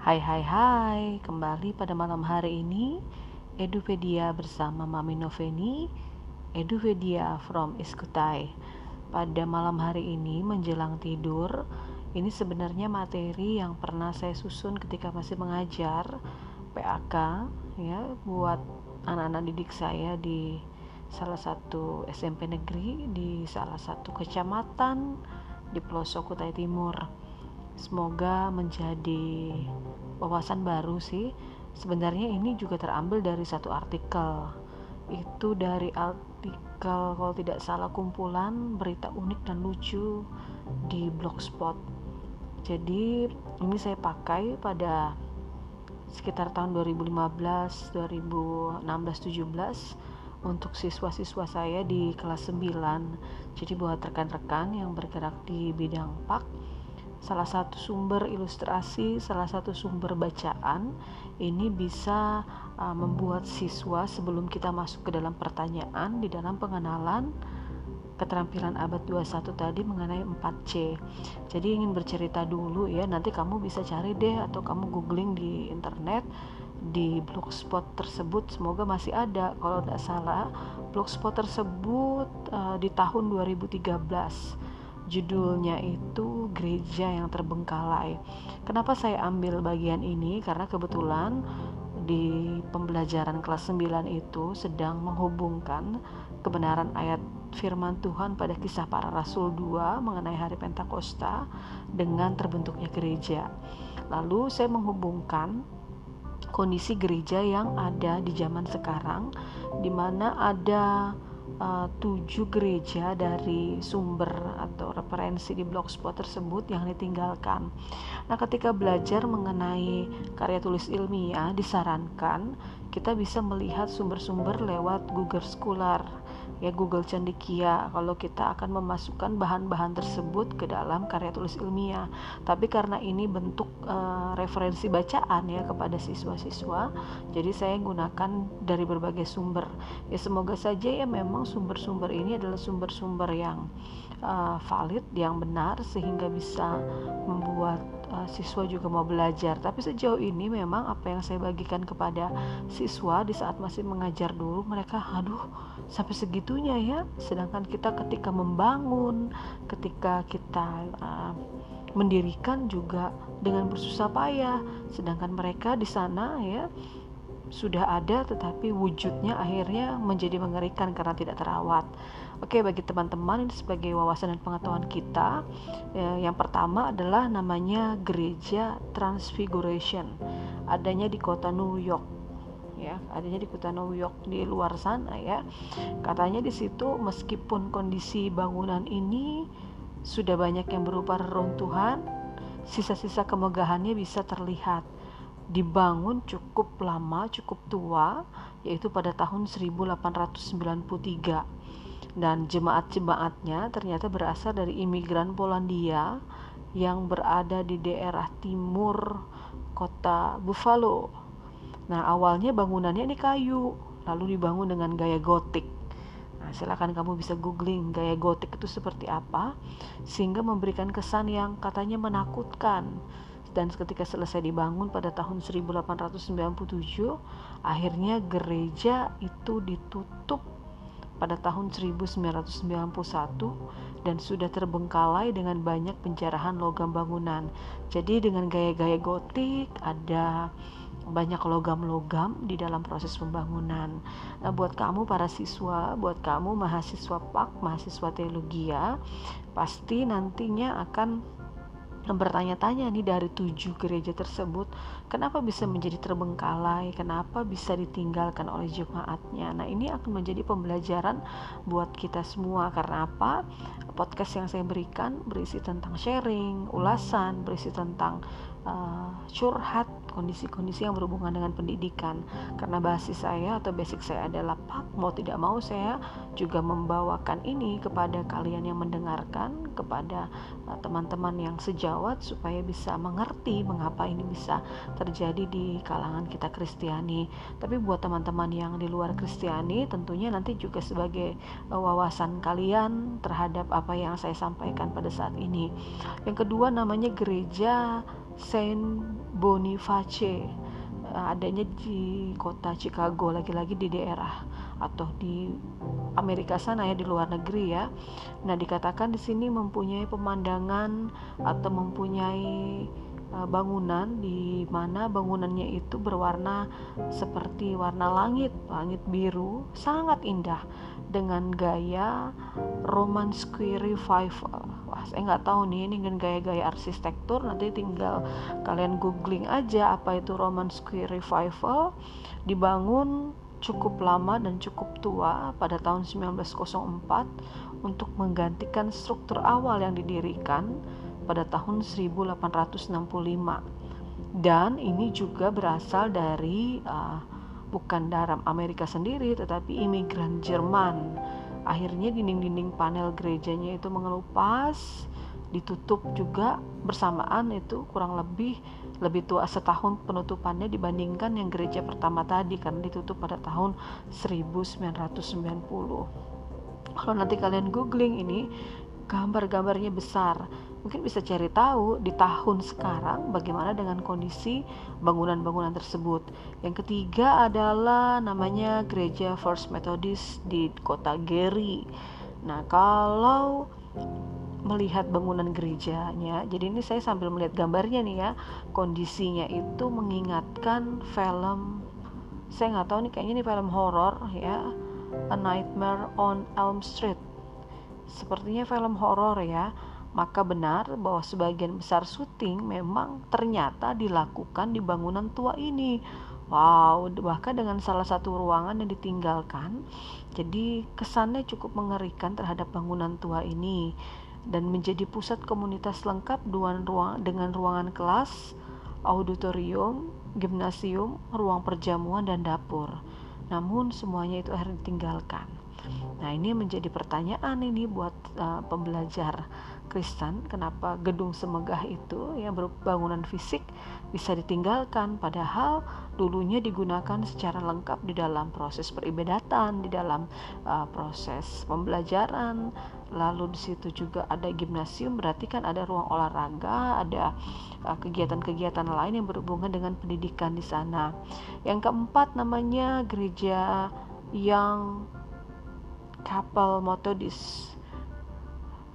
Hai hai hai, kembali pada malam hari ini Edupedia bersama Mami Noveni Edupedia from Iskutai. Pada malam hari ini menjelang tidur Ini sebenarnya materi yang pernah saya susun ketika masih mengajar PAK ya buat anak-anak didik saya di salah satu SMP negeri di salah satu kecamatan di pelosok Kutai Timur semoga menjadi wawasan baru sih. Sebenarnya ini juga terambil dari satu artikel. Itu dari artikel kalau tidak salah kumpulan berita unik dan lucu di blogspot. Jadi ini saya pakai pada sekitar tahun 2015 2016 17 untuk siswa-siswa saya di kelas 9 jadi buat rekan-rekan yang bergerak di bidang PAK salah satu sumber ilustrasi, salah satu sumber bacaan ini bisa uh, membuat siswa sebelum kita masuk ke dalam pertanyaan di dalam pengenalan keterampilan abad 21 tadi mengenai 4C. Jadi ingin bercerita dulu ya, nanti kamu bisa cari deh atau kamu googling di internet di blogspot tersebut semoga masih ada kalau tidak salah blogspot tersebut uh, di tahun 2013 judulnya itu gereja yang terbengkalai. Kenapa saya ambil bagian ini? Karena kebetulan di pembelajaran kelas 9 itu sedang menghubungkan kebenaran ayat firman Tuhan pada kisah para rasul 2 mengenai hari Pentakosta dengan terbentuknya gereja. Lalu saya menghubungkan kondisi gereja yang ada di zaman sekarang di mana ada uh, tujuh gereja dari sumber atau referensi di blogspot tersebut yang ditinggalkan. Nah, ketika belajar mengenai karya tulis ilmiah, disarankan kita bisa melihat sumber-sumber lewat Google Scholar ya Google Cendekia kalau kita akan memasukkan bahan-bahan tersebut ke dalam karya tulis ilmiah. Tapi karena ini bentuk uh, referensi bacaan ya kepada siswa-siswa, jadi saya gunakan dari berbagai sumber. Ya semoga saja ya memang sumber-sumber ini adalah sumber-sumber yang uh, valid, yang benar sehingga bisa membuat uh, siswa juga mau belajar. Tapi sejauh ini memang apa yang saya bagikan kepada siswa di saat masih mengajar dulu mereka aduh sampai segitunya ya. Sedangkan kita ketika membangun, ketika kita uh, mendirikan juga dengan bersusah payah. Sedangkan mereka di sana ya sudah ada tetapi wujudnya akhirnya menjadi mengerikan karena tidak terawat. Oke, bagi teman-teman ini sebagai wawasan dan pengetahuan kita, ya, yang pertama adalah namanya Gereja Transfiguration. Adanya di kota New York. Ya, adanya di kota New York di luar sana ya. Katanya di situ meskipun kondisi bangunan ini sudah banyak yang berupa reruntuhan, sisa-sisa kemegahannya bisa terlihat dibangun cukup lama, cukup tua, yaitu pada tahun 1893. Dan jemaat-jemaatnya ternyata berasal dari imigran Polandia yang berada di daerah timur kota Buffalo. Nah, awalnya bangunannya ini kayu, lalu dibangun dengan gaya gotik. Nah, silakan kamu bisa googling gaya gotik itu seperti apa, sehingga memberikan kesan yang katanya menakutkan dan ketika selesai dibangun pada tahun 1897 akhirnya gereja itu ditutup pada tahun 1991 dan sudah terbengkalai dengan banyak penjarahan logam bangunan. Jadi dengan gaya-gaya gotik ada banyak logam-logam di dalam proses pembangunan. Nah, buat kamu para siswa, buat kamu mahasiswa PAK, mahasiswa teologi ya, pasti nantinya akan bertanya-tanya nih dari tujuh gereja tersebut kenapa bisa menjadi terbengkalai? Kenapa bisa ditinggalkan oleh jemaatnya? Nah ini akan menjadi pembelajaran buat kita semua. Karena apa? Podcast yang saya berikan berisi tentang sharing ulasan berisi tentang uh, curhat kondisi-kondisi yang berhubungan dengan pendidikan. Karena basis saya atau basic saya adalah pak mau tidak mau saya juga membawakan ini kepada kalian yang mendengarkan kepada eh, teman-teman uh, yang sejawat supaya bisa mengerti mengapa ini bisa terjadi di kalangan kita Kristiani. Tapi buat teman-teman yang di luar Kristiani tentunya nanti juga sebagai uh, wawasan kalian terhadap apa yang saya sampaikan pada saat ini. Yang kedua namanya gereja Saint Boniface uh, adanya di kota Chicago lagi-lagi di daerah atau di Amerika sana ya di luar negeri ya. Nah, dikatakan di sini mempunyai pemandangan atau mempunyai uh, bangunan di mana bangunannya itu berwarna seperti warna langit, langit biru, sangat indah dengan gaya Romanesque revival. Wah, saya nggak tahu nih ini dengan gaya-gaya arsitektur. Nanti tinggal kalian googling aja apa itu Romanesque revival. Dibangun cukup lama dan cukup tua pada tahun 1904 untuk menggantikan struktur awal yang didirikan pada tahun 1865 dan ini juga berasal dari uh, bukan dari Amerika sendiri tetapi imigran Jerman akhirnya dinding-dinding panel gerejanya itu mengelupas ditutup juga bersamaan itu kurang lebih lebih tua setahun penutupannya dibandingkan yang gereja pertama tadi karena ditutup pada tahun 1990 kalau nanti kalian googling ini gambar-gambarnya besar mungkin bisa cari tahu di tahun sekarang bagaimana dengan kondisi bangunan-bangunan tersebut. Yang ketiga adalah namanya Gereja First Methodist di kota Gary. Nah, kalau melihat bangunan gerejanya. Jadi ini saya sambil melihat gambarnya nih ya. Kondisinya itu mengingatkan film saya nggak tahu nih kayaknya ini film horor ya. A Nightmare on Elm Street. Sepertinya film horor ya. Maka benar bahwa sebagian besar syuting memang ternyata dilakukan di bangunan tua ini. Wow, bahkan dengan salah satu ruangan yang ditinggalkan, jadi kesannya cukup mengerikan terhadap bangunan tua ini dan menjadi pusat komunitas lengkap dengan ruangan kelas, auditorium, gimnasium, ruang perjamuan, dan dapur. Namun semuanya itu akhirnya ditinggalkan. Nah ini menjadi pertanyaan ini buat uh, pembelajar Kristen, kenapa gedung semegah itu yang berbangunan fisik bisa ditinggalkan? Padahal dulunya digunakan secara lengkap di dalam proses peribadatan, di dalam uh, proses pembelajaran, lalu di situ juga ada gimnasium berarti kan ada ruang olahraga, ada uh, kegiatan-kegiatan lain yang berhubungan dengan pendidikan di sana. Yang keempat namanya gereja yang kapal Methodist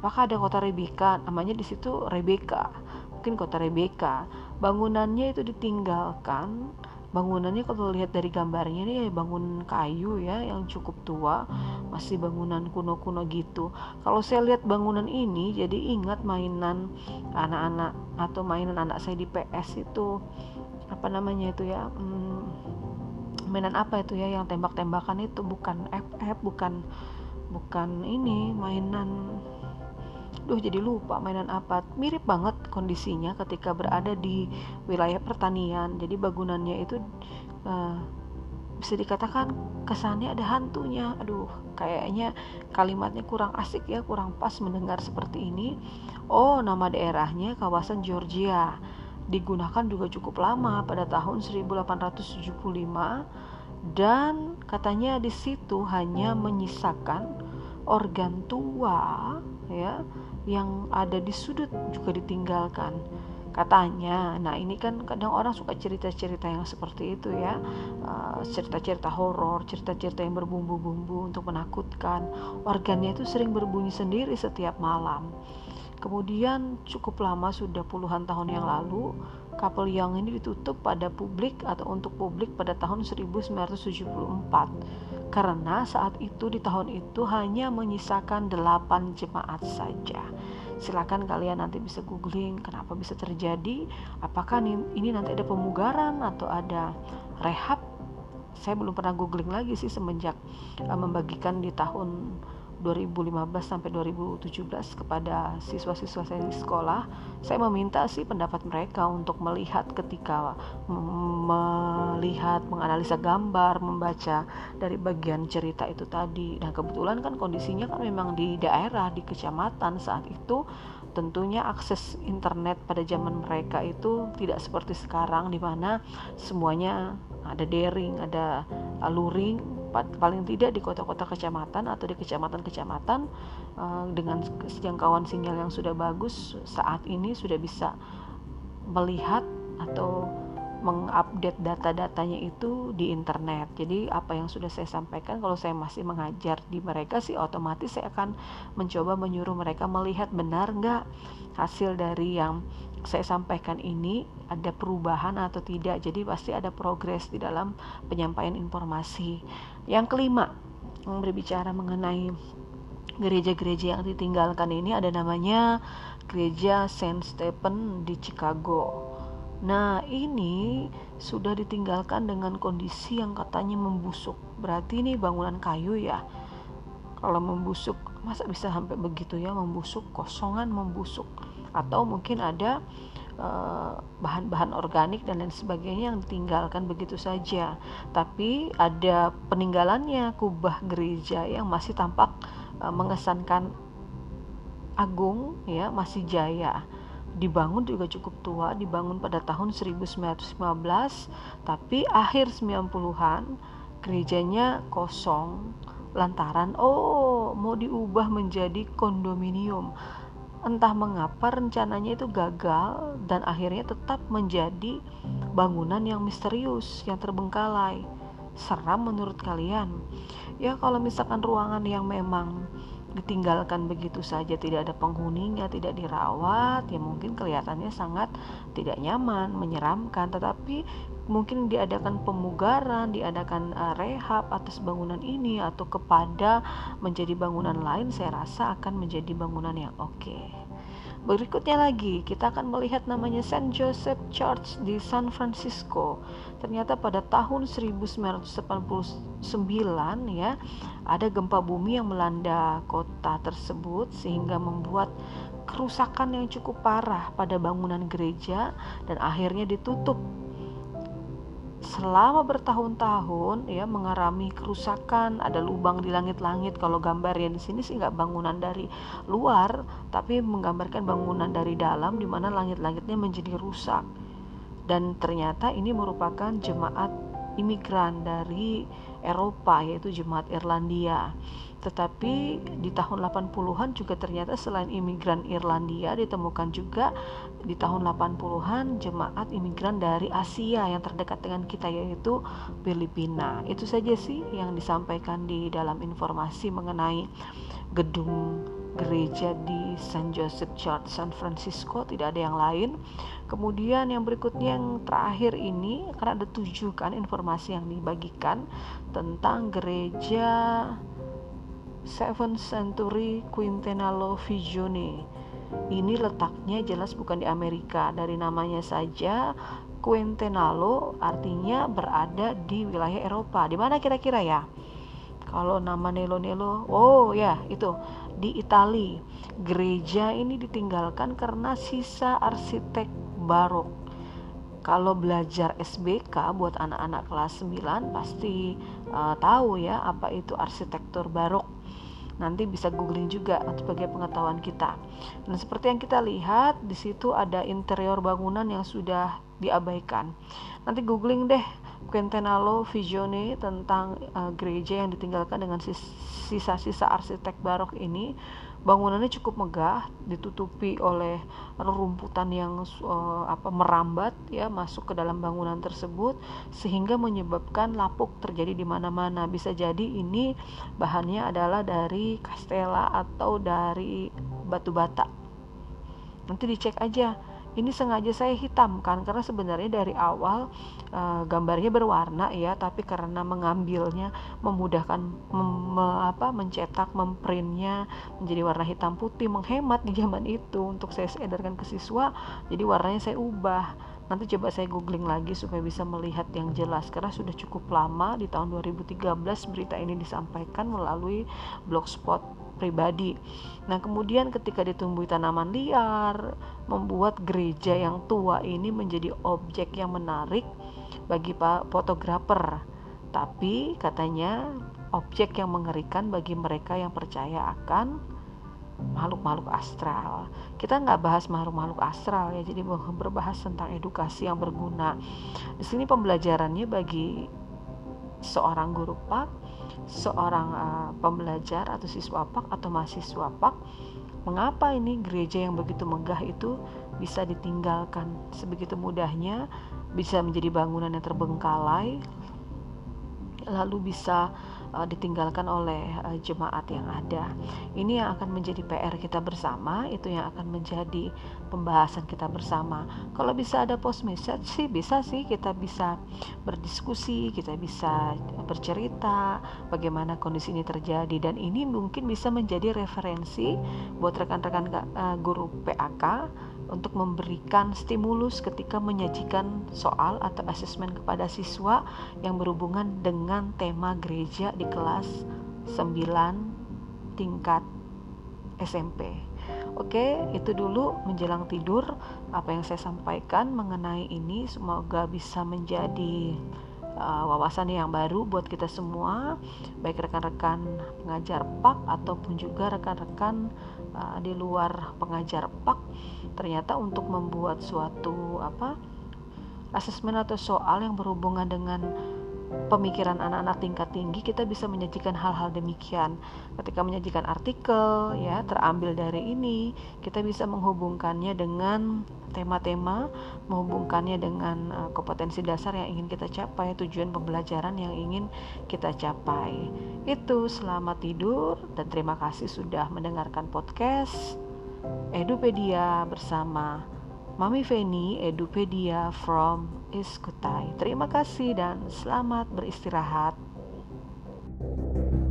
apakah ada kota Rebeka namanya di situ Rebeka mungkin kota Rebeka bangunannya itu ditinggalkan. Bangunannya kalau lihat dari gambarnya ini ya bangun kayu ya yang cukup tua. Masih bangunan kuno-kuno gitu. Kalau saya lihat bangunan ini jadi ingat mainan anak-anak atau mainan anak saya di PS itu. Apa namanya itu ya? Hmm, mainan apa itu ya yang tembak-tembakan itu? Bukan FF bukan bukan ini mainan duh jadi lupa mainan apa mirip banget kondisinya ketika berada di wilayah pertanian. Jadi bangunannya itu uh, bisa dikatakan kesannya ada hantunya. Aduh kayaknya kalimatnya kurang asik ya kurang pas mendengar seperti ini. Oh nama daerahnya kawasan Georgia. Digunakan juga cukup lama pada tahun 1875 dan katanya di situ hanya menyisakan organ tua ya yang ada di sudut juga ditinggalkan. Katanya nah ini kan kadang orang suka cerita-cerita yang seperti itu ya. Uh, cerita-cerita horor cerita-cerita yang berbumbu-bumbu untuk menakutkan. Organnya itu sering berbunyi sendiri setiap malam. Kemudian cukup lama sudah puluhan tahun yang lalu kapal yang ini ditutup pada publik atau untuk publik pada tahun 1974 karena saat itu di tahun itu hanya menyisakan 8 jemaat saja. Silakan kalian nanti bisa googling kenapa bisa terjadi, apakah ini nanti ada pemugaran atau ada rehab. Saya belum pernah googling lagi sih semenjak uh, membagikan di tahun 2015 sampai 2017 kepada siswa-siswa saya di sekolah, saya meminta sih pendapat mereka untuk melihat ketika melihat, menganalisa gambar, membaca dari bagian cerita itu tadi. Nah, kebetulan kan kondisinya kan memang di daerah, di kecamatan saat itu tentunya akses internet pada zaman mereka itu tidak seperti sekarang di mana semuanya ada daring, ada luring paling tidak di kota-kota kecamatan atau di kecamatan-kecamatan uh, dengan jangkauan sinyal yang sudah bagus saat ini sudah bisa melihat atau mengupdate data-datanya itu di internet. Jadi apa yang sudah saya sampaikan kalau saya masih mengajar di mereka sih otomatis saya akan mencoba menyuruh mereka melihat benar nggak hasil dari yang saya sampaikan ini ada perubahan atau tidak. Jadi pasti ada progres di dalam penyampaian informasi. Yang kelima, yang berbicara mengenai gereja-gereja yang ditinggalkan ini ada namanya gereja Saint Stephen di Chicago. Nah, ini sudah ditinggalkan dengan kondisi yang katanya membusuk. Berarti ini bangunan kayu ya. Kalau membusuk, masa bisa sampai begitu ya membusuk, kosongan membusuk. Atau mungkin ada eh, bahan-bahan organik dan lain sebagainya yang ditinggalkan begitu saja. Tapi ada peninggalannya kubah gereja yang masih tampak uh, mengesankan agung ya, masih jaya dibangun juga cukup tua, dibangun pada tahun 1915, tapi akhir 90-an gerejanya kosong lantaran oh mau diubah menjadi kondominium. Entah mengapa rencananya itu gagal dan akhirnya tetap menjadi bangunan yang misterius, yang terbengkalai. Seram menurut kalian? Ya kalau misalkan ruangan yang memang ditinggalkan begitu saja tidak ada penghuninya tidak dirawat ya mungkin kelihatannya sangat tidak nyaman menyeramkan tetapi mungkin diadakan pemugaran diadakan uh, rehab atas bangunan ini atau kepada menjadi bangunan lain saya rasa akan menjadi bangunan yang oke okay. Berikutnya lagi, kita akan melihat namanya Saint Joseph Church di San Francisco. Ternyata pada tahun 1989 ya, ada gempa bumi yang melanda kota tersebut sehingga membuat kerusakan yang cukup parah pada bangunan gereja dan akhirnya ditutup selama bertahun-tahun ya mengalami kerusakan ada lubang di langit-langit. Kalau gambarnya di sini sih nggak bangunan dari luar tapi menggambarkan bangunan dari dalam di mana langit-langitnya menjadi rusak. Dan ternyata ini merupakan jemaat imigran dari Eropa yaitu jemaat Irlandia tetapi di tahun 80-an juga ternyata selain imigran Irlandia ditemukan juga di tahun 80-an jemaat imigran dari Asia yang terdekat dengan kita yaitu Filipina. Itu saja sih yang disampaikan di dalam informasi mengenai gedung gereja di San Joseph Church San Francisco tidak ada yang lain kemudian yang berikutnya yang terakhir ini karena ada tujuh kan informasi yang dibagikan tentang gereja Seventh Century Quintenalo Visione. Ini letaknya jelas bukan di Amerika. Dari namanya saja Quintenalo artinya berada di wilayah Eropa. Di mana kira-kira ya? Kalau nama Nelo Nelo, oh ya itu di Italia. Gereja ini ditinggalkan karena sisa arsitek barok. Kalau belajar SBK buat anak-anak kelas 9 pasti uh, tahu ya apa itu arsitektur barok nanti bisa googling juga sebagai pengetahuan kita. Dan seperti yang kita lihat di situ ada interior bangunan yang sudah diabaikan. Nanti googling deh Quintenalo Visione tentang uh, gereja yang ditinggalkan dengan sisa-sisa arsitek barok ini bangunannya cukup megah ditutupi oleh rerumputan yang uh, apa merambat ya masuk ke dalam bangunan tersebut sehingga menyebabkan lapuk terjadi di mana-mana. Bisa jadi ini bahannya adalah dari kastela atau dari batu bata. Nanti dicek aja ini sengaja saya hitamkan karena sebenarnya dari awal e, gambarnya berwarna ya tapi karena mengambilnya memudahkan mem, me, apa mencetak memprintnya menjadi warna hitam putih menghemat di zaman itu. Untuk saya edarkan ke siswa jadi warnanya saya ubah. Nanti coba saya googling lagi supaya bisa melihat yang jelas. Karena sudah cukup lama di tahun 2013 berita ini disampaikan melalui blogspot pribadi. Nah, kemudian ketika ditumbuhi tanaman liar, membuat gereja yang tua ini menjadi objek yang menarik bagi pak fotografer. Tapi katanya objek yang mengerikan bagi mereka yang percaya akan makhluk-makhluk astral. Kita nggak bahas makhluk-makhluk astral ya, jadi berbahas tentang edukasi yang berguna. Di sini pembelajarannya bagi seorang guru pak seorang uh, pembelajar atau siswa pak atau mahasiswa pak mengapa ini gereja yang begitu megah itu bisa ditinggalkan? Sebegitu mudahnya bisa menjadi bangunan yang terbengkalai lalu bisa uh, ditinggalkan oleh uh, jemaat yang ada. Ini yang akan menjadi PR kita bersama, itu yang akan menjadi pembahasan kita bersama. Kalau bisa ada post message sih bisa sih kita bisa berdiskusi, kita bisa bercerita bagaimana kondisi ini terjadi dan ini mungkin bisa menjadi referensi buat rekan-rekan uh, guru PAK untuk memberikan stimulus ketika menyajikan soal atau asesmen kepada siswa yang berhubungan dengan tema gereja di kelas 9 tingkat SMP. Oke, itu dulu menjelang tidur apa yang saya sampaikan mengenai ini semoga bisa menjadi uh, wawasan yang baru buat kita semua, baik rekan-rekan pengajar PAK ataupun juga rekan-rekan uh, di luar pengajar PAK. Ternyata untuk membuat suatu apa asesmen atau soal yang berhubungan dengan pemikiran anak-anak tingkat tinggi kita bisa menyajikan hal-hal demikian. Ketika menyajikan artikel ya terambil dari ini kita bisa menghubungkannya dengan tema-tema menghubungkannya dengan uh, kompetensi dasar yang ingin kita capai tujuan pembelajaran yang ingin kita capai. Itu selamat tidur dan terima kasih sudah mendengarkan podcast Edupedia bersama Mami Feni Edupedia from Iskutai. Terima kasih dan selamat beristirahat.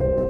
thank you